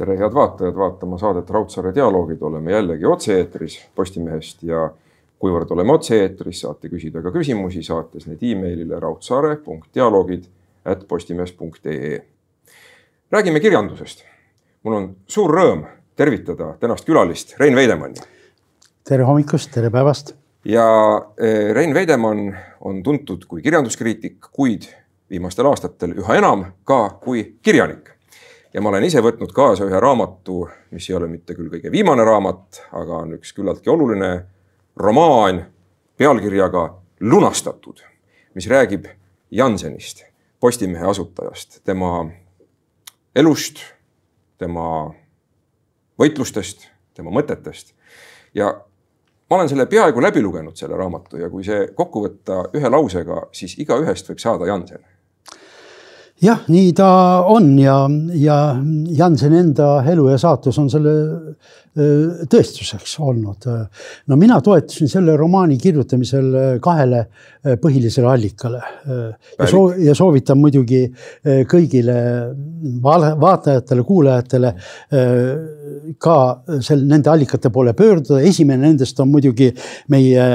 tere, head vaatajad, vaatama saadet Raudsaare dialoogid, oleme jällegi otse-eetris Postimehest ja kuivõrd oleme otse-eetris, saate küsida ka küsimusi, saates need emailile raudsaare.dialoogid at postimees.ee. räägime kirjandusest. mul on suur rõõm tervitada tänast külalist Rein Veidemanni. tere hommikust, tere päevast. ja eh, Rein Veidemann on tuntud kui kirjanduskriitik, kuid viimastel aastatel üha enam ka kui kirjanik ja ma olen ise võtnud kaasa ühe raamatu, mis ei ole mitte küll kõige viimane raamat, aga on üks küllaltki oluline romaan pealkirjaga Lunastatud, mis räägib Jansenist, Postimehe asutajast, tema elust, tema võitlustest, tema mõtetest. ja ma olen selle peaaegu läbi lugenud, selle raamatu ja kui see kokku võtta ühe lausega, siis igaühest võib saada Jansen jah, nii ta on ja, ja Jansen enda elu ja saatus on selle tõestuseks olnud. no mina toetusin selle romaani kirjutamisel kahele põhilisele allikale ja, soo, ja soovitan muidugi kõigile vaatajatele, kuulajatele ka sel, nende allikate poole pöörduda. esimene nendest on muidugi meie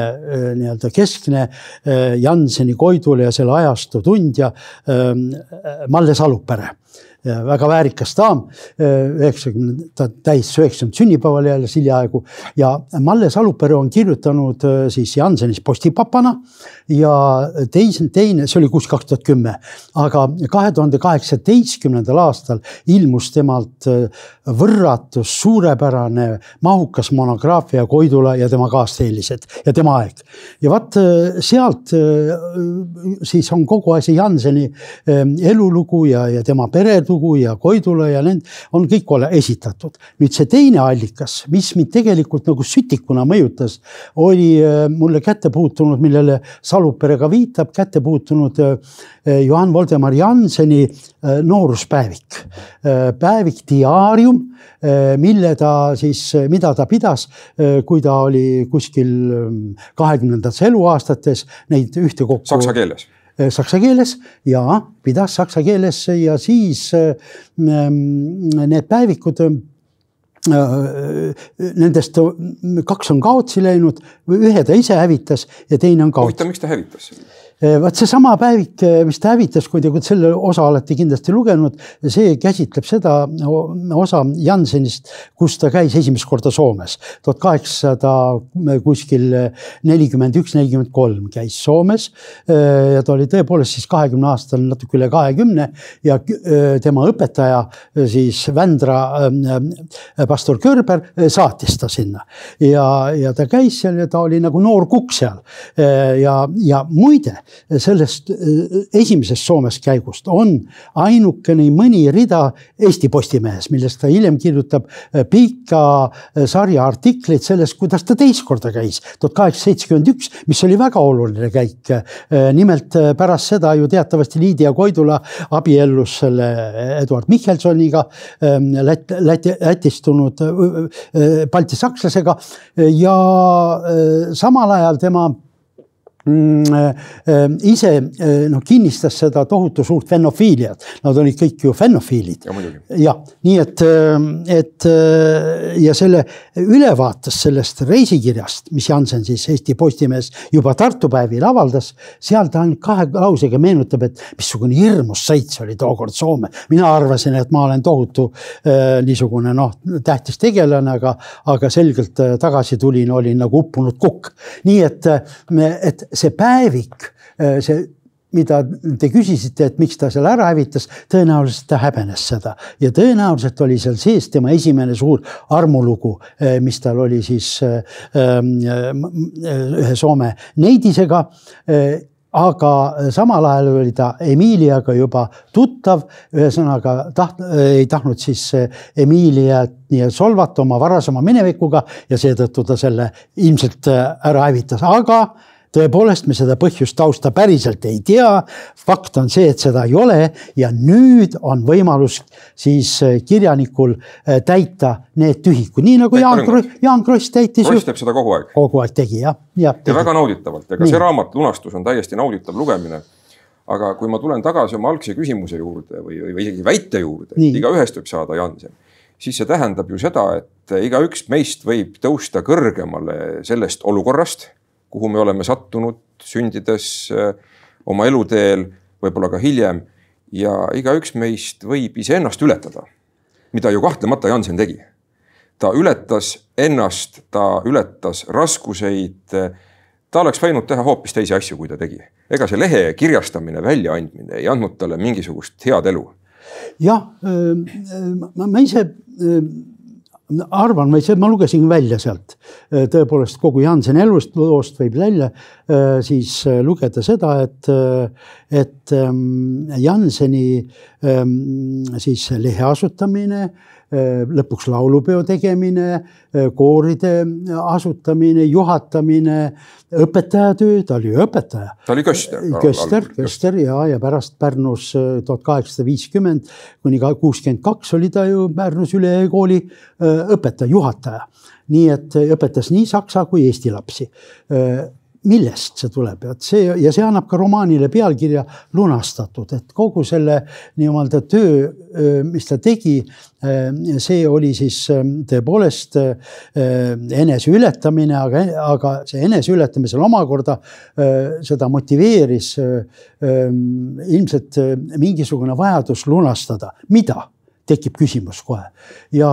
nii-öelda keskne Janseni Koidula ja selle ajastu tundja Malle Salupere väga väärikas daam, üheksakümne, ta täis üheksakümnendat sünnipäeval jälle hiljaaegu ja Malle Salupere on kirjutanud äh, siis Jansenis postipapana. Ja teise, teine, see oli kuus kaks tuhat kümme, aga kahe tuhande kaheksateistkümnendal aastal ilmus temalt äh, võrratus, suurepärane, mahukas monograafia Koidula ja tema kaasteelised ja tema aeg. ja vaat äh, sealt siis on kogu asi Janseni elulugu ja, ja tema perelugu lugu ja Koidula ja need on kõik ole esitatud. nüüd see teine allikas, mis mind tegelikult nagu sütikuna mõjutas, oli äh, mulle kätte puutunud, millele Salupere ka viitab, kätte puutunud äh, Johann Voldemar Janseni äh, nooruspäevik. päevik Diarium, mille ta siis, mida ta pidas, kui ta oli kuskil kahekümnendates eluaastates neid ühtekokku. Saksa keeles saksa keeles ja pidas saksa keeles ja siis mm, need päevikud Nendest kaks on kaotsi läinud, ühe ta ise hävitas ja teine on kaotsi. huvitav, miks ta hävitas? Eh, vaat seesama päevik, eh, mis ta hävitas, kui te selle osa olete kindlasti lugenud, see käsitleb seda osa Jansenist, kus ta käis esimest korda Soomes. tuhat kaheksasada eh, kuskil nelikümmend üks, nelikümmend kolm käis Soomes. ja ta oli tõepoolest siis kahekümne aastane, natuke üle kahekümne ja tema õpetaja siis Vändra pastor Körber saatis ta sinna ja, ja ta käis seal ja ta oli nagu noor kukk seal. ja, ja muide sellest äh, esimesest Soomes käigust on ainukene mõni rida Eesti Postimehes, millest ta hiljem kirjutab äh, pika äh, sarja artikleid sellest, kuidas ta teist korda käis, tuhat kaheksasada seitsekümmend üks, mis oli väga oluline käik. nimelt pärast seda ju teatavasti Liidia Koidula abiellus selle Eduard Michelsoniga, ähm, Läti, Läti, lätistunud baltisakslasega ja samal ajal tema äh, äh, ise äh, noh, kinnistas seda tohutu suurt fenofiiliat, nad olid kõik ju fenofiilid. jah, nii et, et ja selle ülevaates sellest reisikirjast, mis Jansen siis Eesti Postimehes juba Tartu päevil avaldas, seal ta ainult kahe lausega meenutab, et missugune hirmus sõits oli tookord Soome. mina arvasin, et ma olen tohutu niisugune noh, tähtis tegelane, aga, aga selgelt tagasi tulin, olin nagu uppunud kukk. nii et, et see päevik, äh, see mida te küsisite, et miks ta selle ära hävitas, tõenäoliselt ta häbenes seda. Ja tõenäoliselt oli seal sees tema esimene suur armulugu, äh, mis tal oli siis äh, ähm, ühe Soome neidisega aga samal ajal oli ta Emiliaga juba tuttav, ühesõnaga taht-, ei tahtnud siis Emiliat nii solvata oma varasema minevikuga ja seetõttu ta selle ilmselt ära hävitas, aga tõepoolest, me seda põhjust tausta päriselt ei tea. fakt on see, et seda ei ole ja nüüd on võimalus siis äh, kirjanikul äh, täita need tühikud, nii nagu Jaan Jaan Kross täitis. Kross teeb seda kogu aeg. kogu aeg tegi jah, jah. ja väga nauditavalt, ega see raamat Lunastus on täiesti nauditav lugemine aga kui ma tulen tagasi oma algse küsimuse juurde või, või isegi väite juurde, et igaühest võib saada Jansen, siis see tähendab ju seda, et igaüks meist võib tõusta kõrgemale sellest olukorrast, kuhu me oleme sattunud sündides oma eluteel, võib-olla ka hiljem. ja igaüks meist võib iseennast ületada, mida ju kahtlemata Jansen tegi. ta ületas ennast, ta ületas raskuseid. ta oleks võinud teha hoopis teisi asju, kui ta tegi. ega see lehe kirjastamine, väljaandmine ei andnud talle mingisugust head elu jah, ma ise arvan, ma ise, ma lugesin välja sealt. Tõepoolest kogu Janseni elust loost võib välja siis lugeda seda, et, et Janseni siis lehe asutamine Äh, lõpuks laulupeo tegemine, äh, kooride asutamine, juhatamine, õpetajatöö, ta oli õpetaja. ta oli köster. köster, köster ja, ja pärast Pärnus äh, tuhat kaheksasada viiskümmend kuni kuuskümmend kaks oli ta ju Pärnus ülekooli õpetaja, juhataja. nii et õpetas nii saksa kui eesti lapsi millest see tuleb, et see ja see annab ka romaanile pealkirja lunastatud, et kogu selle nii-öelda töö, mis ta tegi, see oli siis tõepoolest eneseületamine, aga, aga see eneseületamisel omakorda seda motiveeris ilmselt mingisugune vajadus lunastada, mida tekib küsimus kohe. ja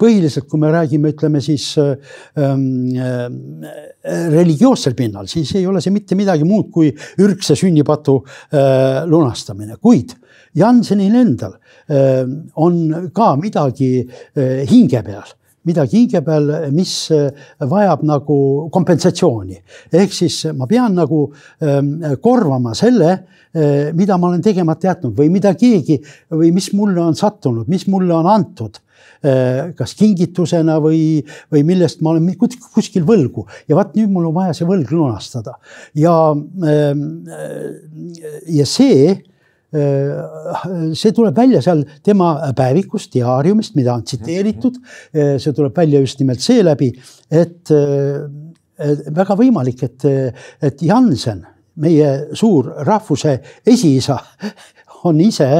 põhiliselt, kui me räägime, ütleme siis ähm, äh, religioossel pinnal, siis ei ole see mitte midagi muud kui ürgse sünnipatu äh, lunastamine, kuid Jansenil endal äh, on ka midagi äh, hinge peal midagi hinge peal, mis äh, vajab nagu kompensatsiooni. ehk siis ma pean nagu ähm, korvama selle, äh, mida ma olen tegemata jätnud või mida keegi või mis mulle on sattunud, mis mulle on antud äh, kas kingitusena või, või millest ma olen kuskil võlgu ja vaat nüüd mul on vaja see võlg lunastada ja, ähm, ja see Äh, see tuleb välja seal tema päevikust, diaariumist, mida on tsiteeritud. Äh, see tuleb välja just nimelt seeläbi, et väga võimalik, et, et Jansen, meie suur rahvuse esiisa, on ise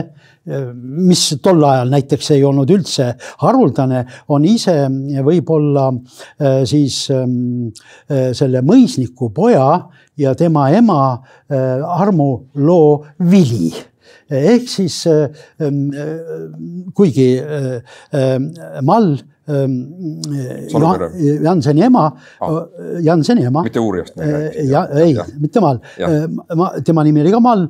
mis tol ajal näiteks ei olnud üldse haruldane, on ise võib-olla äh, siis ähm, selle mõisniku poja ja tema ema Armu loo vili. Ehk siis äh, ähm, äh, kuigi äh, Mall Janseni ema ah., Janseni ema. mitte uurijast. ja ei, mitte Mall, ma, tema nimi oli ka Mall.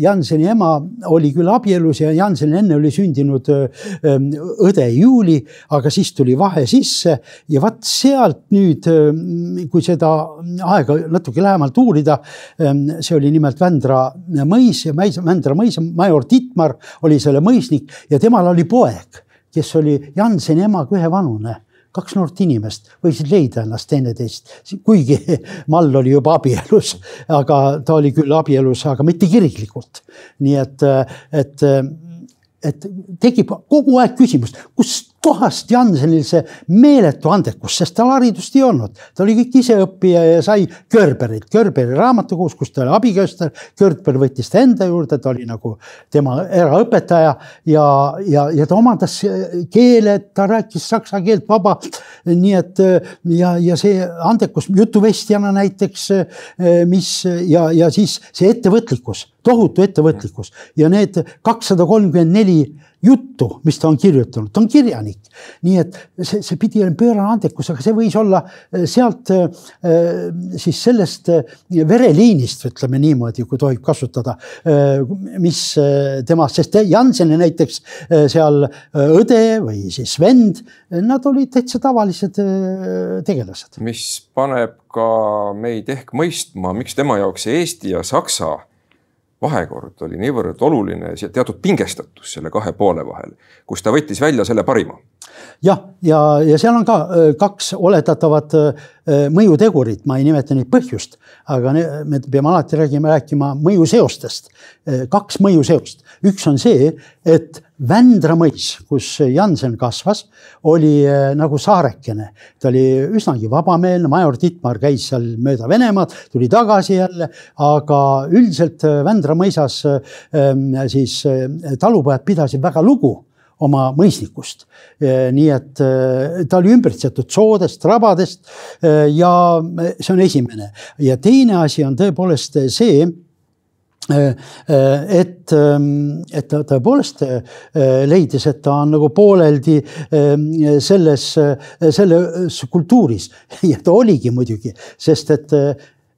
Janseni ema oli küll abielus ja Jansen enne oli sündinud õde Juuli, aga siis tuli vahe sisse ja vaat sealt nüüd, kui seda aega natuke lähemalt uurida, see oli nimelt Vändra mõis ja Vändra mõis, major Tiitmar oli selle mõisnik ja temal oli poeg kes oli Janseni emaga ühevanune kaks noort inimest võisid leida ennast teineteist, kuigi Mall oli juba abielus, aga ta oli küll abielus, aga mitte kirglikult. nii et, et, et tekib kogu aeg küsimus, kust kohast Jansenil see meeletu andekus, sest tal haridust ei olnud, ta oli kõik iseõppija ja sai Körberilt, Körberi raamatukogus, kus ta oli abikööster. Körber võttis ta enda juurde, ta oli nagu tema eraõpetaja ja, ja, ja ta omandas keele, ta rääkis saksa keelt vabalt. nii et ja, ja see andekus jutuvestjana näiteks, mis ja, ja siis see ettevõtlikkus, tohutu ettevõtlikkus ja need kakssada kolmkümmend neli juttu, mis ta on kirjutanud, ta on kirjanik. nii et see, see pidi olema pöörane andekus, aga see võis olla äh, sealt äh, siis sellest äh, vereliinist, ütleme niimoodi, kui tohib kasutada, mis temast, sest Janseni näiteks seal õde või siis vend, nad olid täitsa tavalised tegelased. mis paneb ka meid ehk mõistma, miks tema jaoks Eesti ja Saksa vahekord oli niivõrd oluline, teatud pingestatus selle kahe poole vahel, kus ta võttis välja selle parima. Jah, ja, ja, ja seal on ka äh, kaks oletatavat äh, mõjutegurit, ma ei nimeta neid põhjust, aga me peame alati räägima, rääkima mõjuseostest. Äh, kaks mõjuseost, üks on see, et Vändra mõis, kus Jansen kasvas, oli äh, nagu saarekene. ta oli üsnagi vabameelne, major Tittmar käis seal mööda Venemaad, tuli tagasi jälle, aga üldiselt äh, Vändra mõisas ähm, siis talupojad pidasid väga lugu oma mõisnikust. nii et ta oli ümbritsetud soodest, rabadest ja see on esimene ja teine asi on tõepoolest see et, et ta tõepoolest leidis, et ta on nagu pooleldi selles, selles kultuuris ja ta oligi muidugi, sest et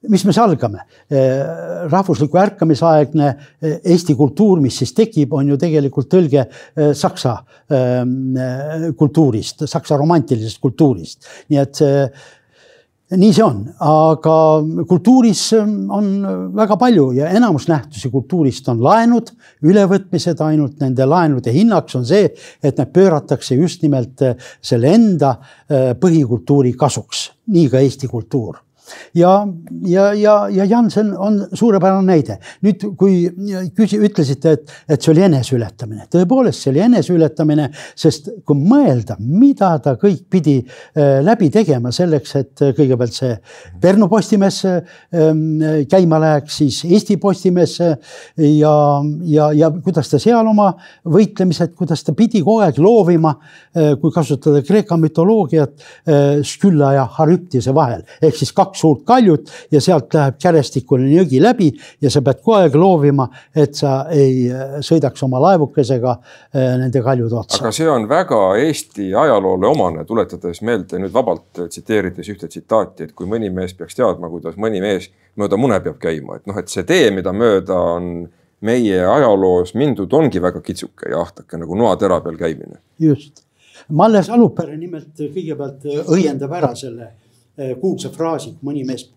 mis me salgame, eh, rahvusliku ärkamisaegne eh, Eesti kultuur, mis siis tekib, on ju tegelikult tõlge eh, saksa kultuurist, saksa romantilisest kultuurist, nii et nii see on, aga kultuuris on väga palju ja enamus nähtusi kultuurist on laenud, ülevõtmised, ainult nende laenude hinnaks on see, et need pööratakse just nimelt selle enda põhikultuuri kasuks, nii ka Eesti kultuur ja, ja, ja, ja Jansen on suurepärane näide. nüüd, kui küsi-, ütlesite, et, et see oli eneseületamine, tõepoolest, see oli eneseületamine, sest kui mõelda, mida ta kõik pidi äh, läbi tegema selleks, et kõigepealt see Pärnu Postimesse ähm, käima läheks, siis Eesti Postimesse ja, ja, ja kuidas ta seal oma võitlemised, kuidas ta pidi kogu aeg loovima, äh, kui kasutada Kreeka mütoloogiat, äh, Skylla ja Harüptise vahel ehk siis kaks suurt kaljut ja sealt läheb kärestikuline jõgi läbi ja sa pead kogu aeg loovima, et sa ei äh, sõidaks oma laevukesega äh, nende kaljude otsa. aga see on väga Eesti ajaloole omane, tuletades meelde nüüd vabalt tsiteerides ühte tsitaati, et kui mõni mees peaks teadma, kuidas mõni mees mööda mune peab käima, et noh, et see tee, mida mööda on meie ajaloos mindud, ongi väga kitsuke ja ahtake nagu noatera peal käimine. just, Malle Salupere nimelt kõigepealt õiendab ära selle kuulsa fraasi, mõni mees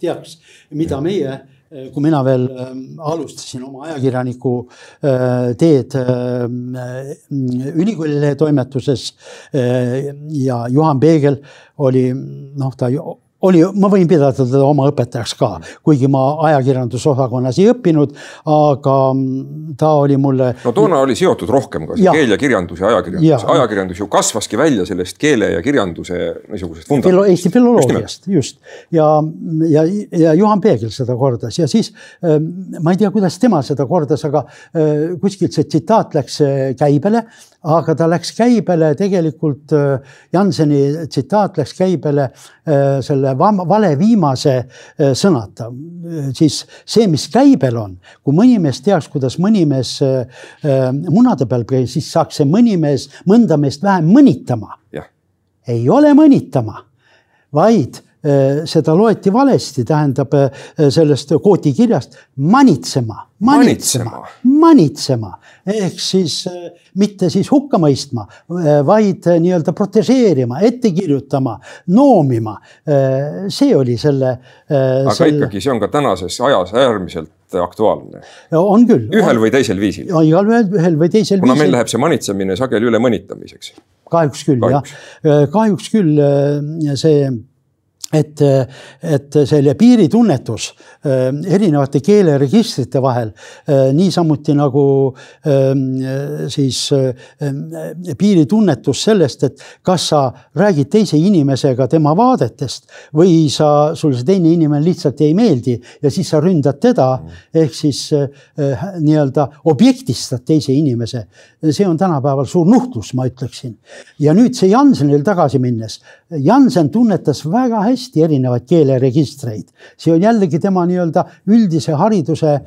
teaks, mida meie, eh, kui mina veel ehm, alustasin oma ajakirjaniku eh, teed ülikooli toimetuses ja Juhan Peegel oli noh, ta oli, ma võin pidada teda oma õpetajaks ka, kuigi ma ajakirjandusosakonnas ei õppinud, aga ta oli mulle. no toona oli seotud rohkem ka see ja. keel ja kirjandus ja ajakirjandus, ajakirjandus ju kasvaski välja sellest keele ja kirjanduse niisugusest vundamendist. Eesti filoloogiast just ja, ja, ja Juhan Peegel seda kordas ja siis ähm, ma ei tea, kuidas tema seda kordas, aga äh, kuskilt see tsitaat läks äh, käibele aga ta läks käibele tegelikult, äh, Janseni tsitaat läks käibele äh, selle vale viimase äh, sõnata. siis see, mis käibel on, kui mõni mees teaks, kuidas mõni mees munade peal käis, siis saaks see mõni mees mõnda meest vähem mõnitama. ei ole mõnitama, vaid seda loeti valesti, tähendab sellest kooti kirjast manitsema, manitsema, manitsema ehk siis mitte siis hukka mõistma, vaid nii-öelda protežeerima, ette kirjutama, noomima. see oli selle. aga selle... ikkagi, see on ka tänases ajas äärmiselt aktuaalne. on küll. ühel või teisel viisil. igal ühel või teisel kuna viisil. kuna meil läheb see manitsemine sageli üle mõnitamiseks. kahjuks küll kahjuks. jah, kahjuks küll see et, et selle piiritunnetus äh, erinevate keeleregistrite vahel, äh, niisamuti nagu ähm, siis äh, piiritunnetus sellest, et kas sa räägid teise inimesega tema vaadetest või sa, sulle see teine inimene lihtsalt ei meeldi ja siis sa ründad teda ehk siis nii-öelda objektistad teise inimese. see on tänapäeval suur nuhtlus, ma ütleksin. ja nüüd see Jansenil tagasi minnes, Jansen tunnetas väga hästi erinevaid keeleregistreid. see on jällegi tema nii-öelda üldise hariduse,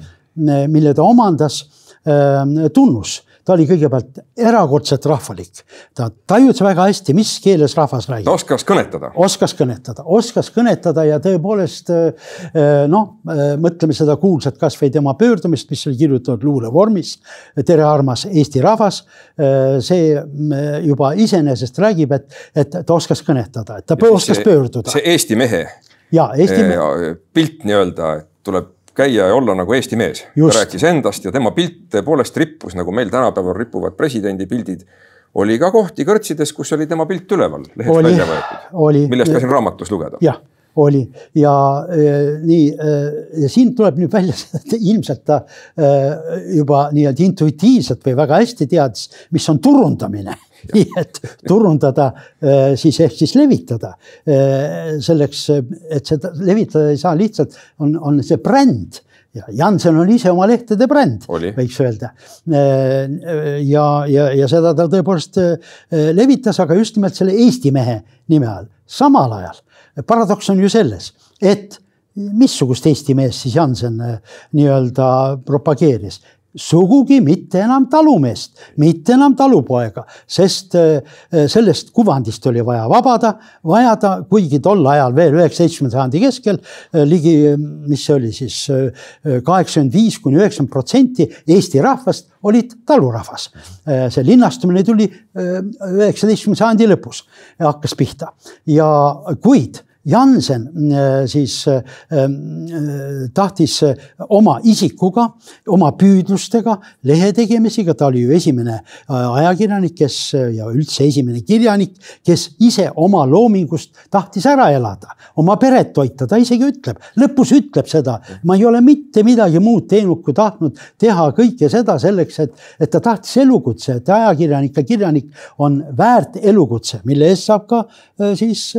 mille ta omandas, ähm, tunnus ta oli kõigepealt erakordselt rahvalik, ta tajus väga hästi, mis keeles rahvas räägib. oskas kõnetada. oskas kõnetada, oskas kõnetada ja tõepoolest äh, noh, äh, mõtleme seda kuulsat kasvõi tema pöördumist, mis oli kirjutatud luulevormis. tere, armas Eesti rahvas. Äh, see juba iseenesest räägib, et, et ta oskas kõnetada, et ta ja oskas see, pöörduda. see Eesti mehe. ja Eesti mehe. pilt nii-öelda, et tuleb käia ja olla nagu Eesti mees. ta rääkis endast ja tema pilt tõepoolest rippus, nagu meil tänapäeval ripuvad presidendi pildid. oli ka kohti kõrtsides, kus oli tema pilt üleval, lehest välja võetud, millest ka siin raamatus lugeda. jah oli ja äh, nii äh, ja siin tuleb nüüd välja, et ilmselt ta äh, juba nii-öelda intuitiivselt või väga hästi teadis, mis on turundamine nii et turundada äh, siis ehk siis levitada. Äh, selleks, et seda levitada ei saa lihtsalt, on, on see bränd ja Jansen on ise oma lehtede bränd, Oli. võiks öelda. ja, ja, ja seda ta tõepoolest levitas, aga just nimelt selle Eesti mehe nime all, samal ajal. paradoks on ju selles, et missugust Eesti meest siis Jansen nii-öelda propageeris sugugi mitte enam talumeest, mitte enam talupoega, sest äh, sellest kuvandist oli vaja vabada, vajada, kuigi tol ajal veel üheksateistkümnenda sajandi keskel äh, ligi, mis see oli siis äh, kaheksakümmend viis kuni üheksakümmend protsenti Eesti rahvast olid talurahvas. see linnastumine tuli üheksateistkümnenda sajandi lõpus, hakkas pihta ja kuid Jansen äh, siis äh, äh, tahtis oma isikuga, oma püüdlustega, lehe tegemisega, ta oli ju esimene ajakirjanik, kes ja üldse esimene kirjanik, kes ise oma loomingust tahtis ära elada, oma peret toita, ta isegi ütleb, lõpus ütleb seda, ma ei ole mitte midagi muud teinud, kui tahtnud teha kõike seda selleks, et, et ta tahtis elukutse, et ajakirjanik ja kirjanik on väärt elukutse, mille eest saab ka siis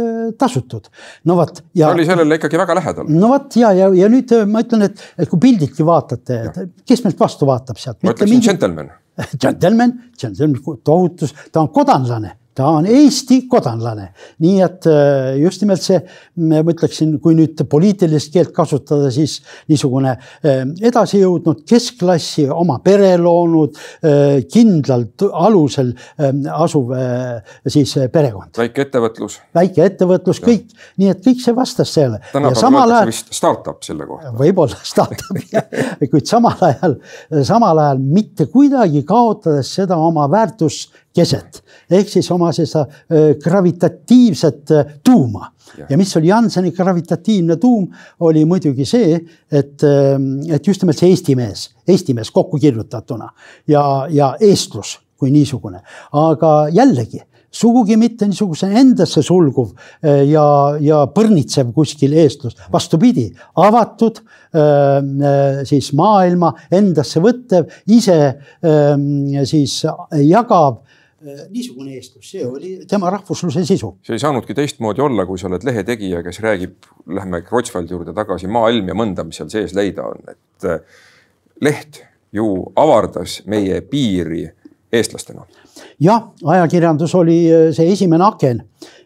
tasutud no vot. ta oli sellele ikkagi väga lähedal. no vot ja, ja, ja nüüd äh, ma ütlen, et, et kui pildiltki vaatate, kes meilt vastu vaatab sealt. ma ütleksin džentelmen. džentelmen, džentelmen, tohutus, ta on kodanlane ta on Eesti kodanlane, nii et äh, just nimelt see, ma ütleksin, kui nüüd poliitilist keelt kasutada, siis niisugune äh, edasijõudnud keskklassi, oma pere loonud, äh, kindlal alusel asuv siis perekond. väike ettevõtlus. väike ettevõtlus, kõik, nii et kõik see vastas sellele. tänapäeval öeldakse vist startup selle kohta. võib-olla startup kuid samal ajal, samal ajal mitte kuidagi kaotades seda oma väärtuskeset ehk siis oma seda gravitatiivset tuuma. ja mis oli Janseni gravitatiivne tuum, oli muidugi see, et, et just nimelt see eesti mees, eesti mees kokku kirjutatuna ja, ja eestlus kui niisugune, aga jällegi sugugi mitte niisuguse endasse sulguv ja, ja põrnitsev kuskil eestlus, vastupidi, avatud siis maailma endasse võttev, ise siis jagav niisugune eestlus, see oli tema rahvusluse sisu. see ei saanudki teistmoodi olla, kui sa oled lehetegija, kes räägib, lähme Kreutzwaldi juurde tagasi, maailm ja mõnda, mis seal sees leida on, et äh, leht ju avardas meie piiri eestlastena. jah, ajakirjandus oli äh, see esimene aken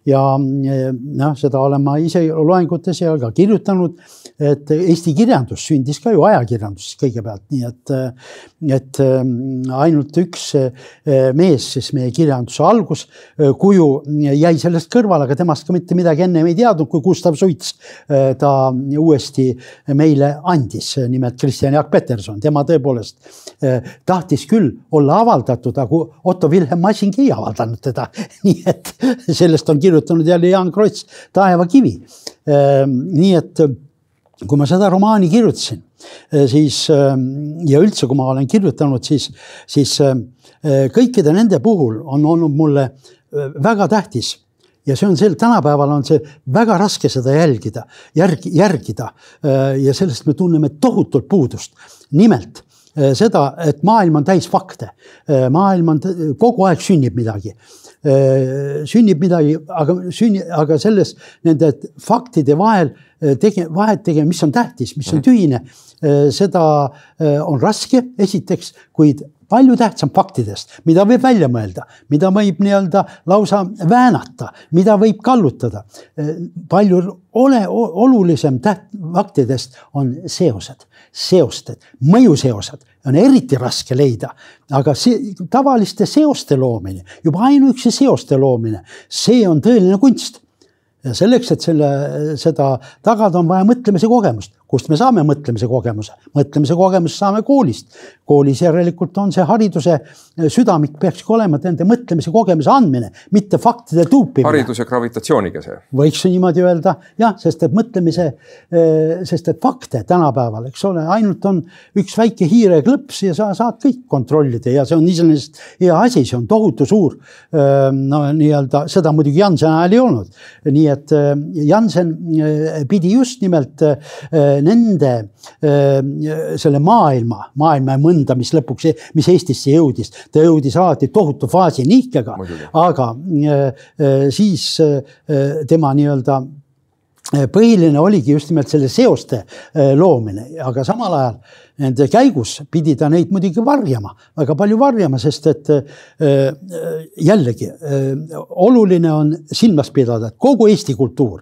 ja noh, seda olen ma ise loengutes ja ka kirjutanud et Eesti kirjandus sündis ka ju ajakirjanduses kõigepealt, nii et, et ähm, ainult üks äh, mees siis meie kirjanduse alguskuju äh, jäi sellest kõrvale, aga temast ka mitte midagi ennem ei teadnud, kui Gustav Suits äh, ta uuesti meile andis, nimelt Kristjan Jaak Peterson, tema tõepoolest tahtis küll olla avaldatud, aga Otto Wilhelm Massing ei avaldanud teda. nii et sellest on kirjutanud jälle Jaan Kroits Taevakivi. nii et kui ma seda romaani kirjutasin, eh, siis eh, ja üldse, kui ma olen kirjutanud, siis, siis eh, kõikide nende puhul on olnud mulle väga tähtis ja see on sel, tänapäeval on see väga raske seda jälgida, järgi, järgida. ja sellest me tunneme tohutult puudust. nimelt seda, et maailm on täis fakte. maailm on, kogu aeg sünnib midagi sünnib midagi, aga sünni, aga selles nende faktide vahel tege-, vahet tegema, mis on tähtis, mis on mhm. tühine. seda on raske, esiteks, kuid palju tähtsam faktidest, mida võib välja mõelda, mida võib nii-öelda lausa väänata, mida võib kallutada. palju ole, olulisem täht-, faktidest on seosed, seosted, mõjuseosed on eriti raske leida, aga see tavaliste seoste loomine, juba ainuüksi seoste loomine, see on tõeline kunst. Ja selleks, et selle, seda tagada, on vaja mõtlemise kogemust kust me saame mõtlemise kogemuse, mõtlemise kogemust saame koolist. koolis järelikult on see hariduse eh, südamik peakski olema nende mõtlemise kogemuse andmine, mitte faktide tuupimine. hariduse gravitatsiooniga see. võiks ju niimoodi öelda jah, sest et mõtlemise, eh, sest et fakte tänapäeval, eks ole, ainult on üks väike hiireklõps ja sa saad kõik kontrollida ja see on iseenesest hea asi, see on tohutu suur. Eh, no nii-öelda seda muidugi Jansen ajal ei olnud, nii et Jansen pidi just nimelt nende selle maailma, maailma mõnda, mis lõpuks, mis Eestisse jõudis, ta jõudis alati tohutu faasi nihkega, aga siis tema nii-öelda põhiline oligi just nimelt selle seoste loomine, aga samal ajal nende käigus pidi ta neid muidugi varjama, väga palju varjama, sest et jällegi oluline on silmas pidada, et kogu Eesti kultuur,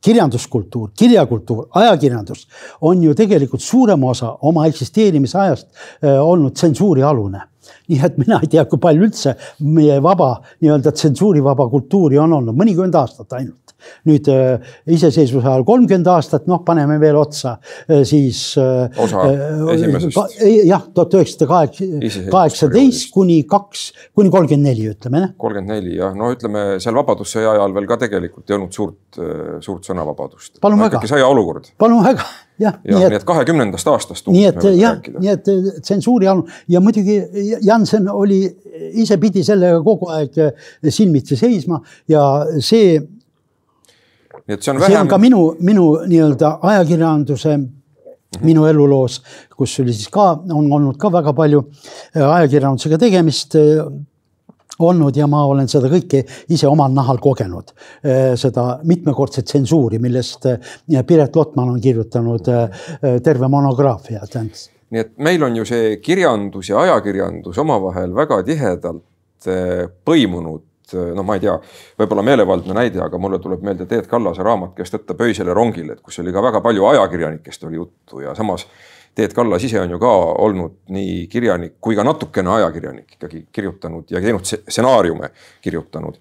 kirjanduskultuur, kirjakultuur, ajakirjandus on ju tegelikult suurema osa oma eksisteerimise ajast olnud tsensuurialune nii et mina ei tea, kui palju üldse meie vaba nii-öelda tsensuurivaba kultuuri on olnud, mõnikümmend aastat ainult nüüd äh, iseseisvuse ajal kolmkümmend aastat, noh, paneme veel otsa, äh, siis. Äh, osa esimesest. jah, tuhat üheksasada kaheksateist kuni kaks, kuni kolmkümmend neli, ütleme jah. kolmkümmend neli jah, no ütleme seal Vabadussõja ajal veel ka tegelikult ei olnud suurt, suurt sõnavabadust. palun väga. ikkagi sõjaolukord. palun väga jah ja,. nii et kahekümnendast aastast. nii et jah, nii et tsensuuri all ja muidugi Jansen oli, ise pidi sellega kogu aeg silmitsi seisma ja see. Nii et see on vähem. see on ka minu, minu nii-öelda ajakirjanduse mm -hmm. minu eluloos, kus oli siis ka, on olnud ka väga palju ajakirjandusega tegemist olnud ja ma olen seda kõike ise omal nahal kogenud. Eh, seda mitmekordset tsensuuri, millest Piret Lotman on kirjutanud terve monograafia. nii et meil on ju see kirjandus ja ajakirjandus omavahel väga tihedalt põimunud noh, ma ei tea, võib-olla meelevaldne näide, aga mulle tuleb meelde Teet Kallase raamat Kes tõtta pöisele rongile, et kus oli ka väga palju ajakirjanikest oli juttu ja samas Teet Kallas ise on ju ka olnud nii kirjanik kui ka natukene ajakirjanik ikkagi kirjutanud ja teinud stsenaariume kirjutanud.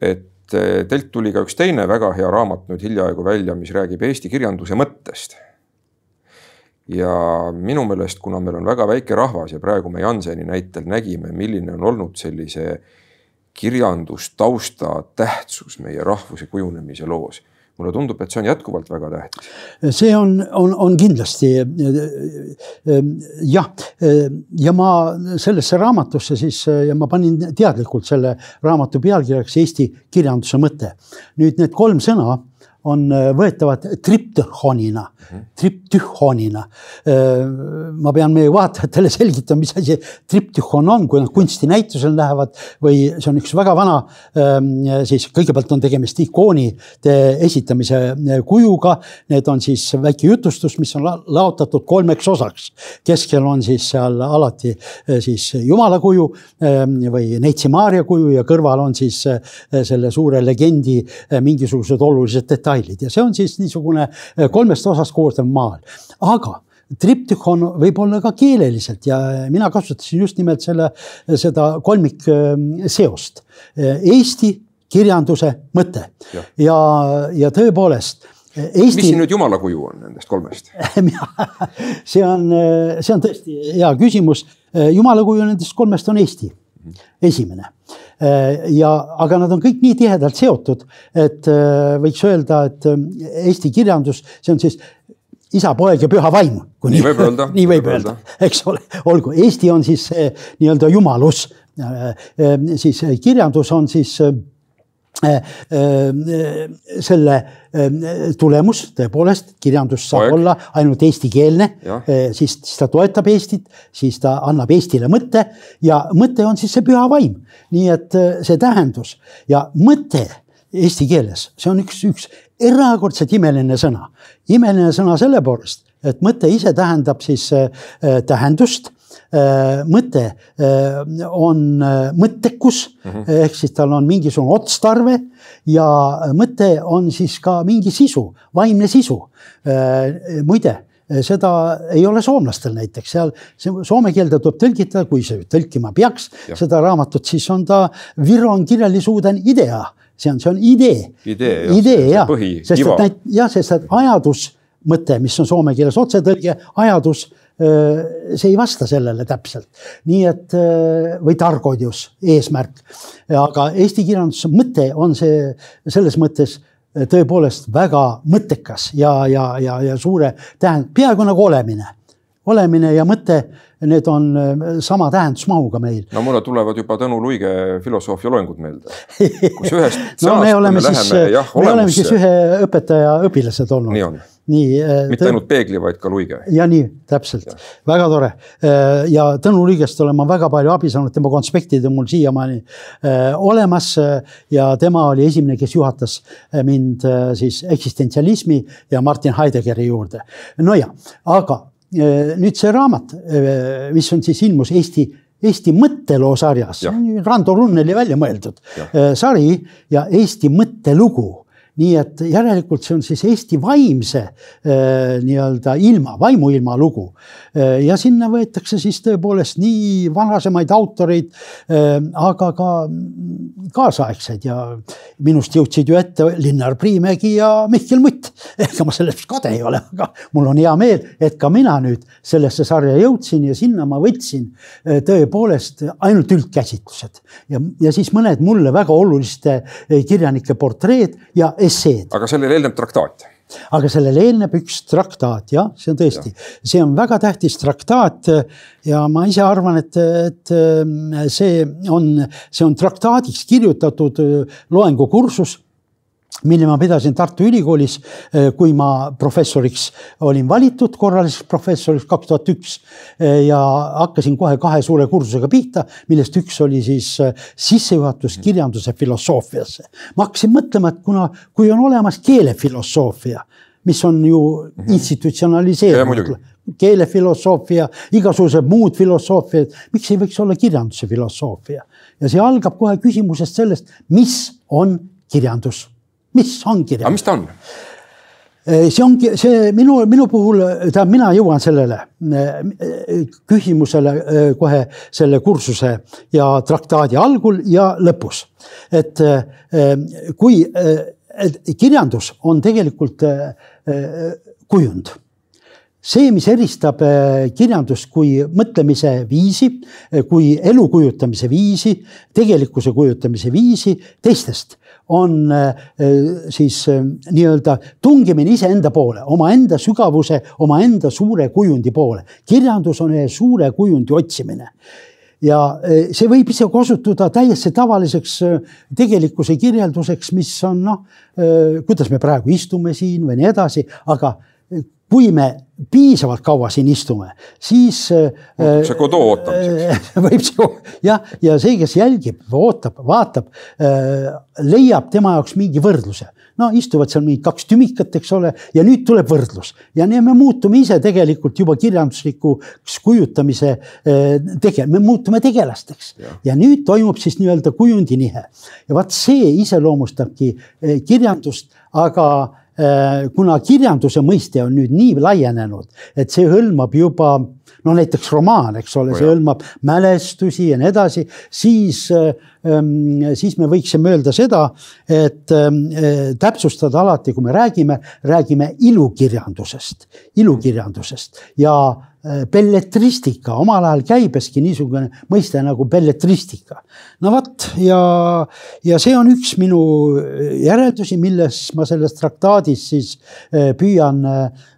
et eh, teilt tuli ka üks teine väga hea raamat nüüd hiljaaegu välja, mis räägib Eesti kirjanduse mõttest. ja minu meelest, kuna meil on väga väike rahvas ja praegu me Janseni näitel nägime, milline on olnud sellise kirjandustausta tähtsus meie rahvuse kujunemise loos mulle tundub, et see on jätkuvalt väga tähtis. see on, on, on kindlasti jah, ja ma sellesse raamatusse siis ja ma panin teadlikult selle raamatu pealkirjaks Eesti kirjanduse mõte. nüüd need kolm sõna on äh, võetavad triptühonina mm, -hmm. triptühonina. Äh, ma pean meie vaatajatele selgitama, mis asi triptühon on, kui nad kunstinäitusel lähevad või see on üks väga vana, ähm, siis kõigepealt on tegemist ikoonide esitamise äh, kujuga. Need on siis väike jutustus, mis on laotatud kolmeks osaks. keskel on siis seal alati siis jumala kuju ähm, või Neitsi Maarja kuju ja kõrval on siis selle suure legendi mingisugused olulised detailid detailid ja see on siis niisugune eh, kolmest osast koosnev maal, aga triptühon võib olla ka keeleliselt ja mina kasutasin just nimelt selle, seda kolmikseost. Eh, Eesti kirjanduse mõte. Ja, ja, ja tõepoolest Eesti.... mis siin nüüd jumala kuju on nendest kolmest? See on, see on tõesti hea küsimus. jumala kuju nendest kolmest on Eesti, esimene Äh, ja, aga nad on kõik nii tihedalt seotud, et äh, võiks öelda, et äh, Eesti kirjandus, see on siis isa, poeg ja püha vaim. nii võib öelda. nii võib öelda, eks ole, olgu, Eesti on siis nii-öelda jumalus. siis kirjandus on siis selle äh, tulemus tõepoolest, kirjandus saab Poeg. olla ainult eestikeelne, siis, siis ta toetab Eestit, siis ta annab Eestile mõtte ja mõte on siis see püha vaim. nii et see tähendus ja mõte eesti keeles, see on üks, üks erakordselt imeline sõna. imeline sõna selle poolest, et mõte ise tähendab siis tähendust Äh, mõte äh, on äh, mõttekus mm -hmm. ehk siis tal on mingisugune otstarve ja mõte on siis ka mingi sisu, vaimne sisu. muide seda ei ole soomlastel näiteks seal, soome keelde tuleb tõlgida, kui see tõlkima peaks ja. seda raamatut, siis on ta Viron kirjallisuuden idea, see on, see on idee. idee, idee jah, sest et näit-, jah, sest et ajadus mõte, mis on soome keeles otsetõlge, ajadus see ei vasta sellele täpselt. nii et või targodius, eesmärk. aga eesti kirjanduse mõte on see selles mõttes tõepoolest väga mõttekas ja, ja, ja, ja suure tähendab, peaaegu nagu olemine olemine ja mõte, need on äh, sama tähendusmahuga meil. no mulle tulevad juba Tõnu Luige filosoofia loengud meelde, kus ühest no me oleme siis, me oleme siis ühe õpetaja õpilased olnud. nii on nii. Äh, mitte ainult Peegli, vaid ka Luige. ja nii, täpselt, väga tore. Äh, ja Tõnu Luigest olen ma väga palju abi saanud, tema konspektid on mul siiamaani äh, olemas ja tema oli esimene, kes juhatas mind siis eksistentsialismi ja Martin Heideggeri juurde. no ja, aga nüüd see raamat, mis on siis ilmus Eesti Eesti mõtteloo sarjas, Rando Runneli välja mõeldud ja. sari ja Eesti mõttelugu nii et järelikult see on siis Eesti vaimse äh, nii-öelda ilma, vaimuilma lugu. Äh, ja sinna võetakse siis tõepoolest nii vanasemaid autoreid, äh, aga ka kaasaegseid ja minust jõudsid ju ette Linnar Priimägi ja Mihkel Mutt. ega ma sellest kade ei ole, aga mul on hea meel, et ka mina nüüd sellesse sarja jõudsin ja sinna ma võtsin tõepoolest ainult üldkäsitlused ja, ja siis mõned mulle väga oluliste kirjanike portreed ja esseed. aga sellele eelneb traktaat aga sellele eelneb üks traktaat, jah, see on tõesti, see on väga tähtis traktaat ja ma ise arvan, et, et see on, see on traktaadiks kirjutatud loengukursus mille ma pidasin Tartu Ülikoolis, eh, kui ma professoriks olin valitud, korraliseks professoriks kaks tuhat üks. Eh, ja hakkasin kohe kahe suure kursusega pihta, millest üks oli siis eh, sissejuhatus kirjanduse filosoofiasse. ma hakkasin mõtlema, et kuna, kui on olemas keelefilosoofia, mis on ju mm -hmm. institutsionaliseeritud keelefilosoofia, igasugused muud filosoofiad, miks ei võiks olla kirjanduse filosoofia? ja see algab kohe küsimusest sellest, mis on kirjandus mis on kirjandus? aga mis ta on? see ongi see minu, minu puhul, tähendab, mina jõuan sellele küsimusele kohe selle kursuse ja traktaadi algul ja lõpus. et kui et kirjandus on tegelikult kujund see, mis eristab kirjandust kui mõtlemise viisi, kui elu kujutamise viisi, tegelikkuse kujutamise viisi teistest, on äh, siis äh, nii-öelda tungimine iseenda poole, omaenda sügavuse, omaenda suure kujundi poole. kirjandus on ühe suure kujundi otsimine ja äh, see võib isegi osutuda täiesti tavaliseks tegelikkuse kirjelduseks, mis on noh, kuidas me praegu istume siin või nii edasi, aga kui me piisavalt kaua siin istume, siis. muutub see Godot ootamiseks. võib see jah, ja see, kes jälgib, ootab, vaatab, äh, leiab tema jaoks mingi võrdluse. no istuvad seal mingid kaks tümikat, eks ole, ja nüüd tuleb võrdlus ja nii me muutume ise tegelikult juba kirjanduslikuks kujutamise äh, tege-, me muutume tegelasteks ja. nüüd toimub siis nii-öelda kujundinihe ja vaat see iseloomustabki äh, kirjandust, aga Äh, kuna kirjanduse mõiste on nüüd nii laienenud, et see hõlmab juba no näiteks romaan, eks ole, see hõlmab mälestusi ja nii edasi, siis, ähm, siis me võiksime öelda seda, et ähm, äh, täpsustada alati, kui me räägime, räägime ilukirjandusest, ilukirjandusest. Ja Äh, belletristika, omal ajal käibeski niisugune mõiste nagu belletristika. no vot ja, ja see on üks minu järeldusi, milles ma selles traktaadis siis äh, püüan,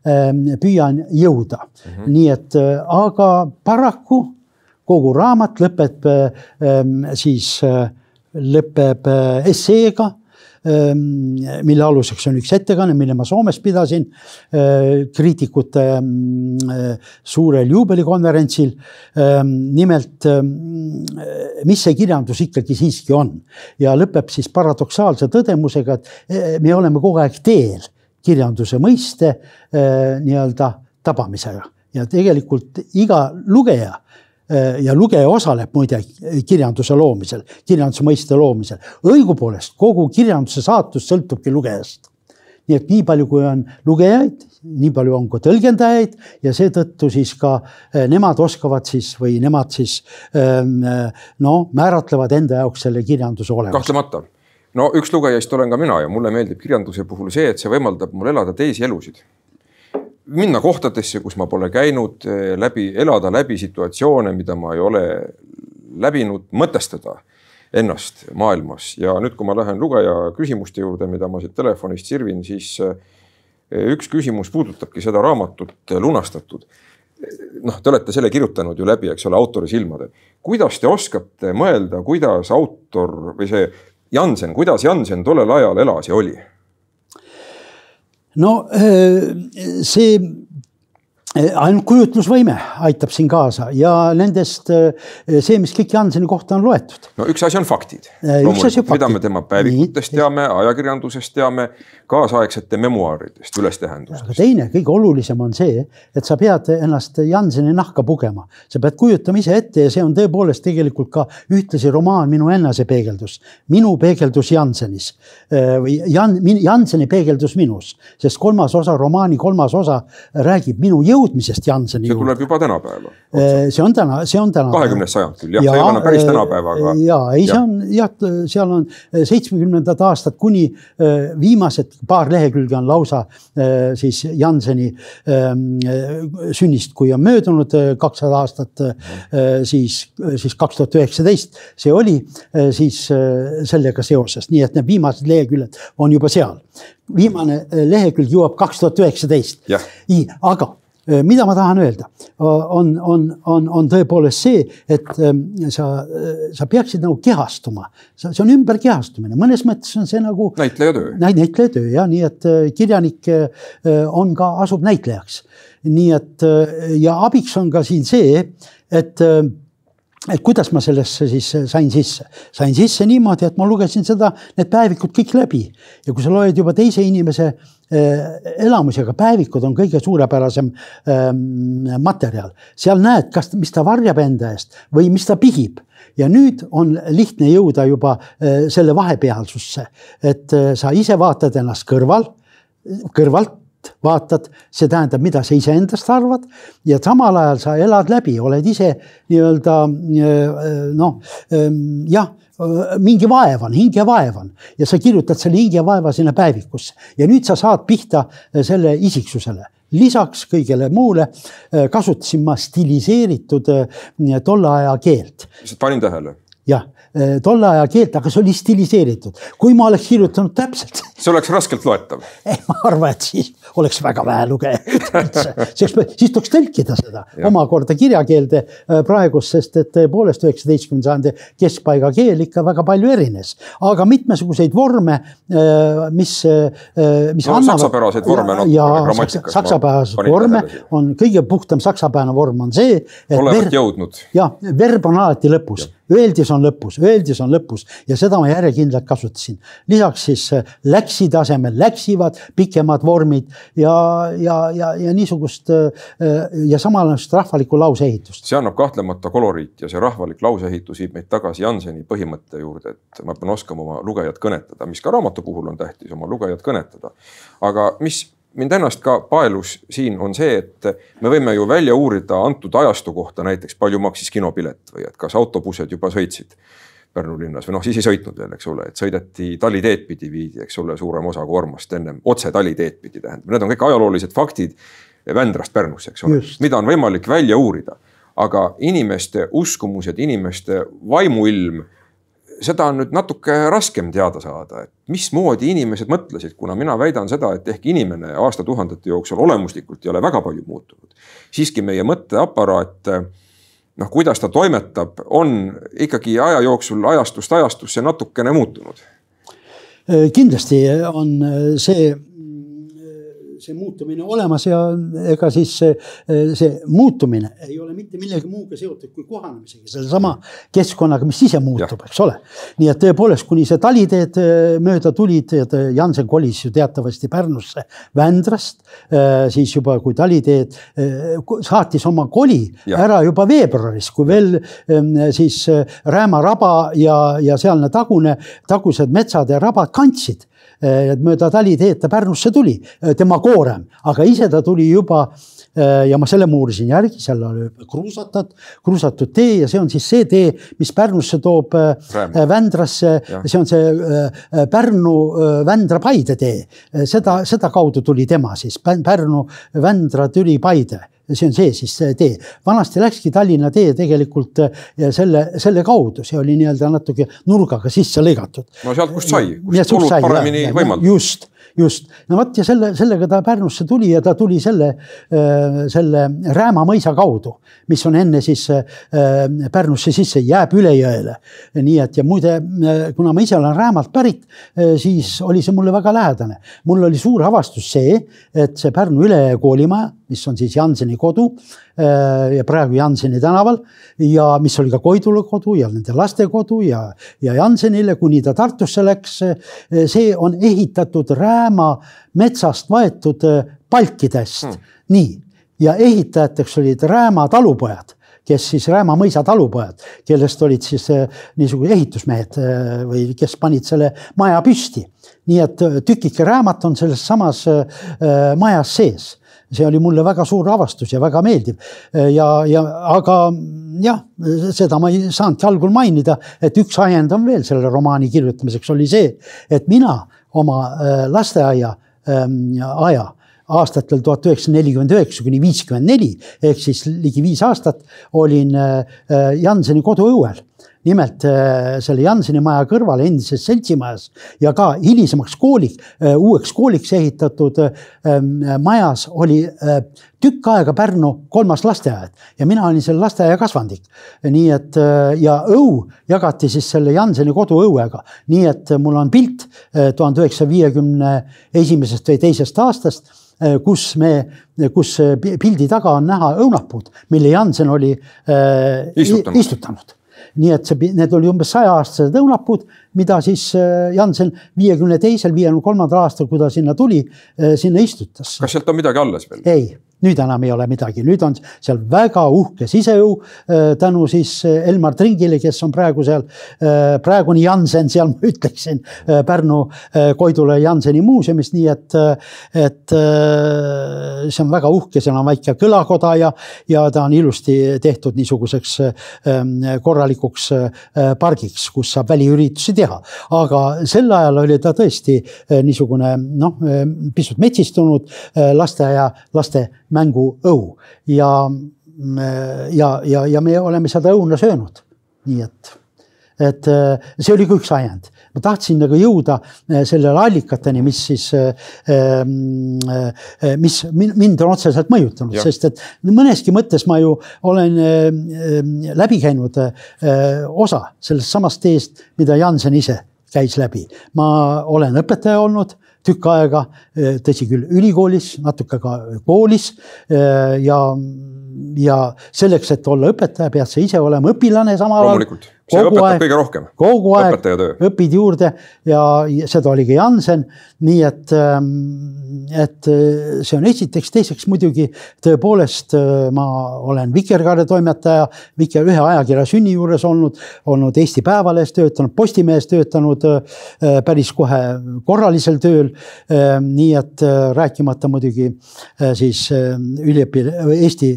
ähm, püüan jõuda mm. -hmm. nii et, äh, aga paraku kogu raamat lõpeb ähm, siis, lõpeb esseega mille aluseks on üks ettekanne, mille ma Soomes pidasin ehm, kriitikute ehm, suurel juubelikonverentsil. nimelt, mis see kirjandus ikkagi siiski on ja lõpeb siis paradoksaalse tõdemusega, et me oleme kogu aeg teel kirjanduse mõiste nii-öelda tabamisega ja tegelikult iga lugeja Äh, ja lugeja osaleb muide kirjanduse loomisel, kirjanduse mõiste loomisel. õigupoolest kogu kirjanduse saatus sõltubki lugejast. nii et nii palju, kui on lugejaid, nii palju on ka tõlgendajaid ja seetõttu siis ka äh, nemad oskavad siis või nemad siis ähm, no määratlevad enda jaoks selle kirjanduse olemuse. kahtlemata no üks lugejast olen ka mina ja mulle meeldib kirjanduse puhul see, et see võimaldab mul elada teisi elusid minna kohtadesse, kus ma pole käinud, eh, läbi, elada läbi situatsioone, mida ma ei ole läbinud, mõtestada ennast maailmas ja nüüd, kui ma lähen lugeja küsimuste juurde, mida ma siit telefonist sirvin, siis eh, üks küsimus puudutabki seda raamatut lunastatud. noh, te olete selle kirjutanud ju läbi, eks ole, autori silmadel. kuidas te oskate mõelda, kuidas autor või see Jansen, kuidas Jansen tollel ajal elas ja oli? No see Eh, ainult kujutlusvõime aitab siin kaasa ja nendest eh, see, mis kõik Janseni kohta on loetud. no üks asi on faktid. Eh, mida me tema päevikutest Nii, teame, ajakirjandusest teame, kaasaegsete memuaaridest, ülestähendusest. teine, kõige olulisem on see, et sa pead ennast Janseni nahka pugema, sa pead kujutama ise ette ja see on tõepoolest tegelikult ka ühtlasi romaan Minu enesepeegeldus, minu peegeldus Jansenis või Jan, Janseni peegeldus minus, sest kolmas osa, romaani kolmas osa räägib minu jõudmisest jõudmisest Janseni see tuleb juba tänapäeva. see on täna, see on täna. kahekümnes sajand küll, jah ja,, see ei ole päris tänapäeva, aga. ja ei, see on jah, seal on seitsmekümnendad aastad kuni viimased paar lehekülge on lausa siis Janseni sünnist, kui on möödunud kakssada aastat, siis, siis kaks tuhat üheksateist see oli siis sellega seoses, nii et need viimased leheküljed on juba seal. viimane lehekülg jõuab kaks tuhat üheksateist. aga Äh, mida ma tahan öelda, on, on, on, on tõepoolest see, et ähm, sa, äh, sa peaksid nagu kehastuma. see on ümberkehastumine, mõnes mõttes on see nagu. näitlejatöö. näitlejatöö jah, nii et äh, kirjanik on ka, asub näitlejaks. nii et ja abiks on ka siin see, et et kuidas ma sellesse siis sain sisse, sain sisse niimoodi, et ma lugesin seda, need päevikud kõik läbi ja kui sa loed juba teise inimese äh, elamusi, aga päevikud on kõige suurepärasem ähm, materjal, seal näed, kas, mis ta varjab enda eest või mis ta pihib. Ja nüüd on lihtne jõuda juba äh, selle vahepealsusse, et äh, sa ise vaatad ennast kõrval, kõrvalt vaatad, see tähendab, mida sa iseendast arvad. Ja samal ajal sa elad läbi, oled ise nii-öelda äh, noh, ähm, jah, mingi vaev on, hingevaev on ja sa kirjutad selle hingevaeva sinna päevikusse ja nüüd sa saad pihta äh, selle isiksusele lisaks kõigele muule äh, kasutasin ma stiliseeritud tolle aja keelt. panin tähele. jah, tolle aja keelt, aga see oli stiliseeritud, kui ma oleks kirjutanud täpselt. see oleks raskelt loetav. ma arvan, et siis oleks väga vähe lugejaid üldse, siis, siis tuleks tõlkida seda ja. omakorda kirjakeelde äh, praegust, sest et tõepoolest üheksateistkümnenda sajandi keskpaiga keel ikka väga palju erines, aga mitmesuguseid vorme, äh, mis, mis no, annavad. saksapäraseid vorme, noh. ja saksa, saksapäraseid vorme on kõige puhtam saksapärane vorm on see. olevat jõudnud. jah, verb on alati lõpus öeldis on lõpus, öeldis on lõpus ja seda ma järjekindlalt kasutasin. lisaks siis läksid asemel läksivad, pikemad vormid ja, ja, ja, ja niisugust ja samal ajal rahvalikku lauseehitust. see annab kahtlemata koloriit ja see rahvalik lauseehitus viib meid tagasi Janseni põhimõtte juurde, et ma pean oskama oma lugejat kõnetada, mis ka raamatu puhul on tähtis, oma lugejat kõnetada. aga mis mind ennast ka paelus siin on see, et me võime ju välja uurida antud ajastu kohta näiteks palju maksis kinopilet või et kas autobussed juba sõitsid Pärnu linnas või noh, siis ei sõitnud veel, eks ole, et sõideti taliteed pidi viidi, eks ole, suurem osa koormast ennem otse taliteed pidi tähendab, need on kõik ajaloolised faktid Vändrast Pärnusse, eks ole, mida on võimalik välja uurida. aga inimeste uskumused, inimeste vaimuilm, seda on nüüd natuke raskem teada saada, et mismoodi inimesed mõtlesid, kuna mina väidan seda, et ehk inimene aastatuhandete jooksul olemuslikult ei ole väga palju muutunud. siiski meie mõtteaparaat noh, kuidas ta toimetab, on ikkagi aja jooksul ajastust ajastusse natukene muutunud. kindlasti on see see muutumine olemas ja ega siis see, see muutumine ei ole mitte millegi muuga seotud kui kohanemisega, sellesama keskkonnaga, mis ise muutub, eks ole. nii et tõepoolest, kuni see taliteed äh, mööda tulid, Jansen kolis ju teatavasti Pärnusse Vändrast, äh, siis juba kui taliteed äh, saatis oma koli ja. ära juba veebruaris, kui veel ähm, siis Rääma raba ja, ja sealne tagune, tagused metsad ja rabad kandsid mööda taliteed ta Pärnusse tuli, eh, tema koorem, aga ise ta tuli juba eh, ja ma selle ma uurisin järgi, seal oli kruusatud, kruusatud tee ja see on siis see tee, mis Pärnusse toob Rääm. Vändrasse, see on see Pärnu Vändra Paide tee. seda, seda kaudu tuli tema siis Pärnu Vändra Türi Paide see on see siis see tee. vanasti läkski Tallinna tee tegelikult selle, selle kaudu, see oli nii-öelda natuke nurgaga sisse lõigatud. no sealt, kust sai, kust olud paremini võimaldavad. just just, no vot ja selle, sellega ta Pärnusse tuli ja ta tuli selle, selle Rääma mõisa kaudu, mis on enne siis Pärnusse sisse, jääb üle jõele. nii et ja muide, kuna ma ise olen Räämalt pärit, siis oli see mulle väga lähedane. mul oli suur avastus see, et see Pärnu Ülejõe koolimaja, mis on siis Janseni kodu ja praegu Janseni tänaval ja mis oli ka Koidula kodu ja nende laste kodu ja, ja Jansenile, kuni ta Tartusse läks. see on ehitatud Rääma metsast võetud palkidest hmm., nii ja ehitajateks olid Rääma talupojad kes siis Rääma mõisa talupojad, kellest olid siis niisugused ehitusmehed või kes panid selle maja püsti. nii et tükike Räämat on selles samas majas sees see oli mulle väga suur avastus ja väga meeldiv. ja, ja aga jah, seda ma ei saanudki algul mainida, et üks ajend on veel selle romaani kirjutamiseks oli see, et mina oma äh, lasteaia ähm, aja aastatel tuhat üheksasada nelikümmend üheksa kuni viiskümmend neli ehk siis ligi viis aastat olin äh, äh, Janseni koduõuel. Nimelt äh, selle Janseni maja kõrval endises seltsimajas ja ka hilisemaks kooliks, uueks kooliks ehitatud majas oli tükk aega Pärnu kolmas lasteaed ja mina olin selle lasteaia kasvandik. nii et ja õu jagati siis selle Janseni koduõuega, nii et mul on pilt tuhande üheksasaja viiekümne esimesest või teisest aastast kus me, kus pildi taga on näha õunapuud, mille Jansen oli äh, istutanud, istutanud. Nii et see, need oli umbes sajaaastased õunapuud, mida siis äh, Jansen viiekümne teisel, viiekümne kolmandal aastal, kui ta sinna tuli, äh, sinna istutas. kas sealt on midagi alles veel? ei nüüd enam ei ole midagi, nüüd on seal väga uhke siseõu äh, tänu siis Elmar Tringile, kes on praegu seal, praegune Jansen seal, ma ütleksin, Pärnu Koidula Janseni muuseumis, nii et, et see on väga uhke, seal on väike kõlakoda ja, ja ta on ilusti tehtud niisuguseks ähm, korralikuks pargiks, kus saab väliüritusi teha. Aga sel ajal oli ta tõesti niisugune noh, pisut metsistunud lasteaia, laste mänguõu ja, ja, ja, ja me oleme seda õuna söönud, nii et et see oli ka üks ajend, ma tahtsin nagu jõuda eh, sellele allikateni, mis siis, eh, eh, mis mind on otseselt mõjutanud, sest et mõneski mõttes ma ju olen läbi käinud osa sellest samast teest, mida Jansen ise käis läbi. ma olen õpetaja olnud tükk aega, tõsi küll, ülikoolis, natuke ka koolis ja, ja selleks, et olla õpetaja, pead sa ise olema õpilane samal ajal. See õpetab aeg, kõige rohkem. kogu aeg õpid juurde ja seda oli ka Jansen, nii et, ähm, et äh, see on esiteks, teiseks muidugi tõepoolest äh, ma olen Vikerkaare toimetaja, Viker ühe ajakirja sünni juures olnud, olnud Eesti Päevalehes töötanud, Postimehes töötanud äh, päris kohe korralisel tööl. nii et rääkimata muidugi siis üliõpi-, Eesti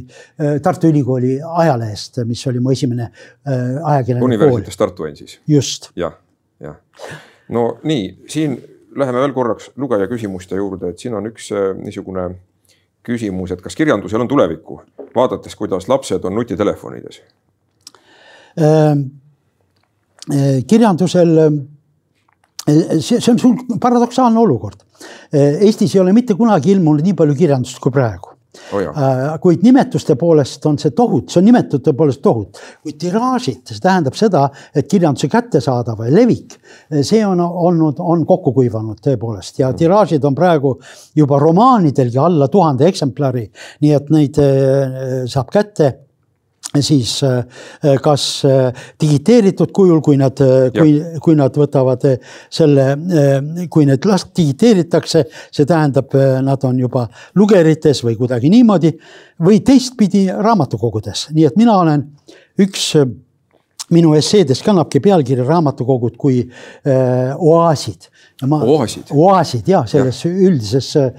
Tartu Ülikooli ajalehest, mis oli mu esimene ajakirjanik. Universiteedis Tartu on siis? just ja,. jah, jah. no nii, siin läheme veel korraks lugeja küsimuste juurde, et siin on üks äh, niisugune küsimus, et kas kirjandusel on tulevikku, vaadates, kuidas lapsed on nutitelefonides ähm,? äh, kirjandusel, äh, see, see on sul paradoksaalne olukord. Eestis ei ole mitte kunagi ilmunud nii palju kirjandust kui praegu oh. kuid nimetuste poolest on see tohut, see on nimetute poolest tohut, kuid tiraažid, see tähendab seda, et kirjanduse kättesaadav levik, see on olnud, on kokku kuivanud tõepoolest ja tiraažid on praegu juba romaanidelgi alla tuhande eksemplari. nii et neid eh, saab kätte siis äh, kas äh, digiteeritud kujul, kui nad, äh, kui, kui nad võtavad selle, kui need last digiteeritakse, see tähendab, nad on juba lugerites või kuidagi niimoodi või teistpidi raamatukogudes, nii et mina olen üks minu esseedes kannabki pealkiri raamatukogud kui äh, oaasid oaasid, oaasid ja selles ja. üldises äh,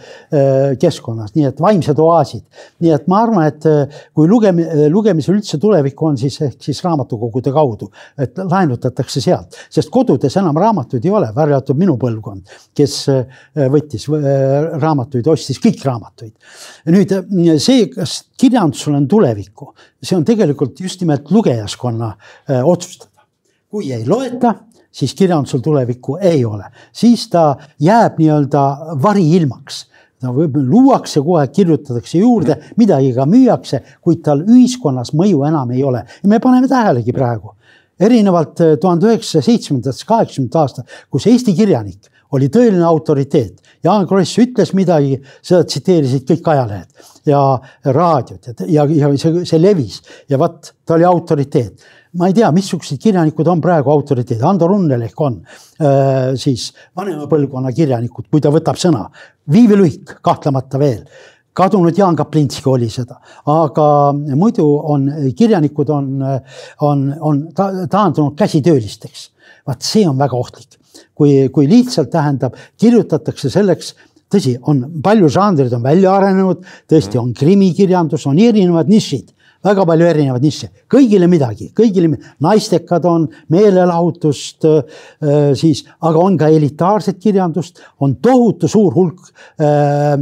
keskkonnas, nii et vaimsed oaasid. nii et ma arvan, et äh, kui lugemi-, lugemisel üldse tulevik on, siis ehk siis raamatukogude kaudu, et laenutatakse sealt, sest kodudes enam raamatuid ei ole, välja arvatud minu põlvkond, kes äh, võttis raamatuid, ostis kõik raamatuid. nüüd see, kas kirjandusel on tulevikku, see on tegelikult just nimelt lugejaskonna otsustada. kui ei loeta siis kirjandusel tulevikku ei ole, siis ta jääb nii-öelda variilmaks no luuakse aeg, kirjutatakse juurde, midagi ka müüakse, kuid tal ühiskonnas mõju enam ei ole ja me paneme tähelegi praegu. erinevalt eh, tuhande üheksasaja seitsmendast, kaheksakümnendat aastat, kus Eesti kirjanik oli tõeline autoriteet. Jaan Kross ütles midagi, seda tsiteerisid kõik ajalehed ja raadiod ja, ja, ja see, see levis ja vot ta oli autoriteet ma ei tea, missugused kirjanikud on praegu autoriteedid, Ando Runnel ehk on siis vanema põlvkonna kirjanikud, kui ta võtab sõna. Viivi Luik kahtlemata veel, kadunud Jaan Kaplinski oli seda, aga muidu on kirjanikud on, on, on ta, taandunud käsitöölisteks. vaat see on väga ohtlik, kui, kui lihtsalt tähendab, kirjutatakse selleks tõsi, on palju žanrid on välja arenenud, tõesti on krimikirjandus, on erinevad nišid väga palju erinevaid nišše, kõigile midagi, kõigile, naistekad on, meelelahutust äh, siis, aga on ka elitaarset kirjandust, on tohutu suur hulk äh,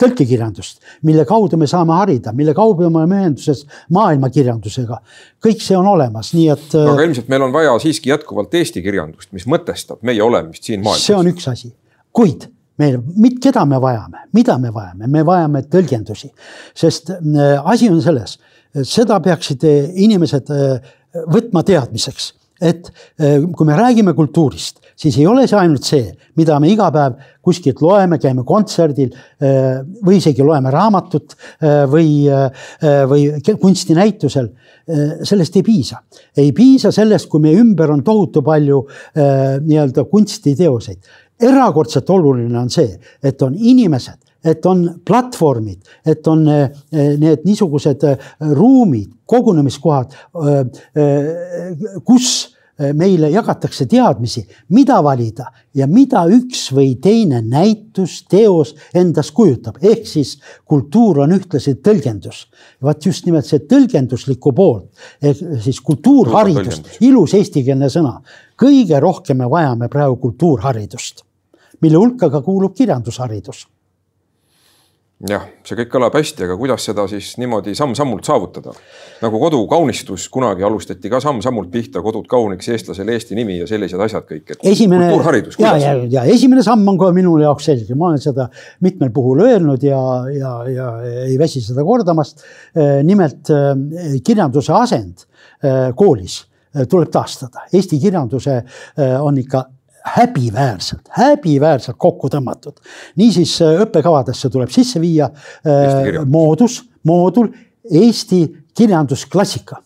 tõlkekirjandust, mille kaudu me saame harida, mille kaudu me oleme ühenduses maailmakirjandusega. kõik see on olemas, nii et. Äh, aga ilmselt meil on vaja siiski jätkuvalt eesti kirjandust, mis mõtestab meie olemist siin maailmas. see on üks asi, kuid meil, keda me vajame, mida me vajame, me vajame tõlgendusi, sest asi on selles seda peaksid inimesed äh, võtma teadmiseks, et äh, kui me räägime kultuurist, siis ei ole see ainult see, mida me iga päev kuskilt loeme, käime kontserdil või isegi loeme raamatut või, või kunstinäitusel. sellest ei piisa, ei piisa sellest, kui meie ümber on tohutu palju nii-öelda kunstiteoseid. erakordselt oluline on see, et on inimesed et on platvormid, et on eh, need niisugused eh, ruumid, kogunemiskohad, kus meile jagatakse teadmisi, mida valida ja mida üks või teine näitus, teos endast kujutab, ehk siis kultuur on ühtlasi tõlgendus. vaat just nimelt see tõlgenduslikku poolt, ehk siis kultuurharidust, ilus eestikeelne sõna, kõige rohkem me vajame praegu kultuurharidust, mille hulka ka kuulub kirjandusharidus jah, see kõik kõlab hästi, aga kuidas seda siis niimoodi samm-sammult saavutada? nagu kodukaunistus kunagi alustati ka samm-sammult pihta, kodud kauniks, eestlasel Eesti nimi ja sellised asjad kõik. esimene, ja, ja, ja esimene samm on ka minu jaoks selge, ma olen seda mitmel puhul öelnud ja, ja, ja ei väsi seda kordamast. nimelt kirjanduse asend koolis tuleb taastada, eesti kirjanduse on ikka häbiväärselt, häbiväärselt kokku tõmmatud. niisiis äh, õppekavadesse tuleb sisse viia äh, moodus, moodul Eesti kirjandusklassika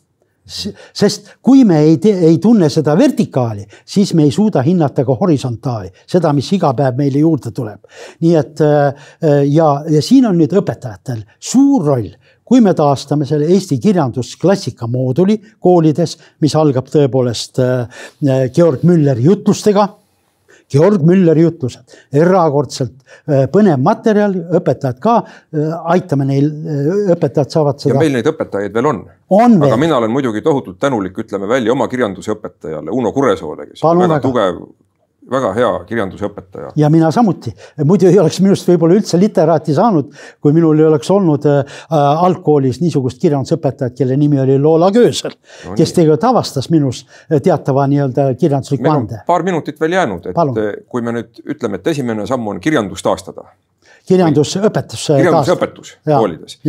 sest kui me ei, ei tunne seda vertikaali, siis me ei suuda hinnata ka horisontaali, seda, mis iga päev meile juurde tuleb. nii et äh, ja, ja siin on nüüd õpetajatel suur roll, kui me taastame selle Eesti kirjandusklassika mooduli koolides, mis algab tõepoolest Georg Mülleri jutlustega Georg Mülleri jutlused, erakordselt äh, põnev materjal, õpetajad ka, äh, aitame neil, äh, õpetajad saavad seda. ja meil neid õpetajaid veel on. on aga veel. mina olen muidugi tohutult tänulik, ütleme välja oma kirjandusõpetajale Uno Kuresoole, kes on väga, väga tugev väga hea kirjandusõpetaja. ja mina samuti, muidu ei oleks minust võib-olla üldse literaati saanud, kui minul ei oleks olnud äh, algkoolis niisugust kirjandusõpetajat, kelle nimi oli Loola Köösel no,, kes tegelikult avastas minus teatava nii-öelda kirjandusliku ande. paar minutit veel jäänud, et Palun. kui me nüüd ütleme, et esimene samm on kirjandus taastada. kirjandusõpetus. kirjandusõpetus koolides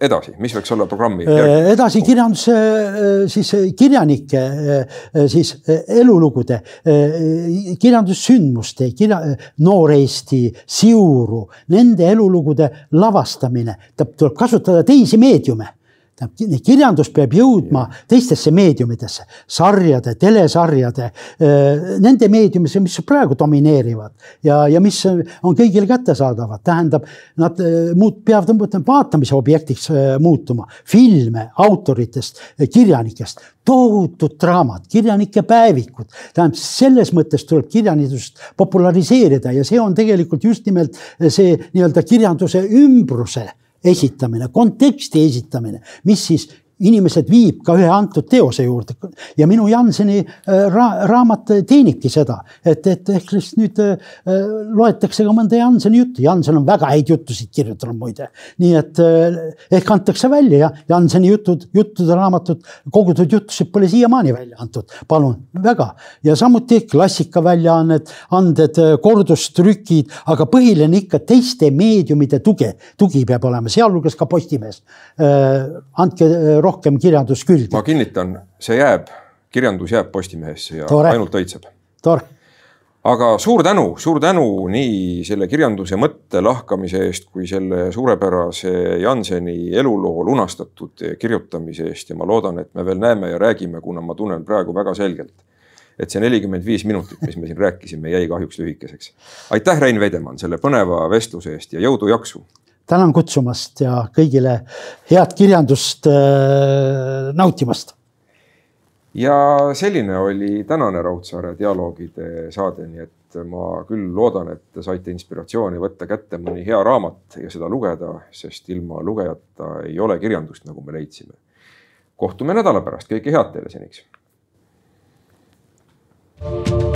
edasi, mis võiks olla programmi? Äh, edasi kirjanduse, äh, siis kirjanike äh, siis elulugude, kirjandussündmuste, kirja, Noor Eesti, Siuru, nende elulugude lavastamine, tuleb kasutada teisi meediume tähendab, kirjandus peab jõudma teistesse meediumidesse, sarjade, telesarjade, nende meediumisse, mis praegu domineerivad ja, ja mis on kõigile kättesaadavad, tähendab, nad muud peavad vaatamise objektiks muutuma. filme autoritest, kirjanikest, tohutud draamad, kirjanike päevikud, tähendab, selles mõttes tuleb kirjandust populariseerida ja see on tegelikult just nimelt see nii-öelda kirjanduse ümbruse esitamine, konteksti esitamine, mis siis inimesed viib ka ühe antud teose juurde ja minu Janseni äh, ra raamat teenibki seda, et, et ehk siis nüüd äh, loetakse ka mõnda Janseni juttu. Jansen on väga häid jutusid kirjutanud muide, nii et äh, ehk antakse välja ja Janseni jutud, juttude raamatud, kogutud jutusid pole siiamaani välja antud, palun väga. ja samuti klassikaväljaanned, anded, kordustrükid, aga põhiline ikka teiste meediumide tugi, tugi peab olema, sealhulgas ka Postimees. andke rohkem kirjandus külge. ma kinnitan, see jääb, kirjandus jääb Postimehesse ja Tore. ainult õitseb. tore aga suur tänu, suur tänu nii selle kirjanduse mõtte lahkamise eest kui selle suurepärase Janseni eluloo lunastatud kirjutamise eest ja ma loodan, et me veel näeme ja räägime, kuna ma tunnen praegu väga selgelt, et see nelikümmend viis minutit, mis me siin rääkisime, jäi kahjuks lühikeseks. aitäh, Rein Veidemann, selle põneva vestluse eest ja jõudu-jaksu tänan kutsumast ja kõigile head kirjandust äh, nautimast. ja selline oli tänane Raudsaare dialoogide saade, nii et ma küll loodan, et te saite inspiratsiooni võtta kätte mõni hea raamat ja seda lugeda, sest ilma lugejata ei ole kirjandust, nagu me leidsime. kohtume nädala pärast, kõike head teile seniks. thank you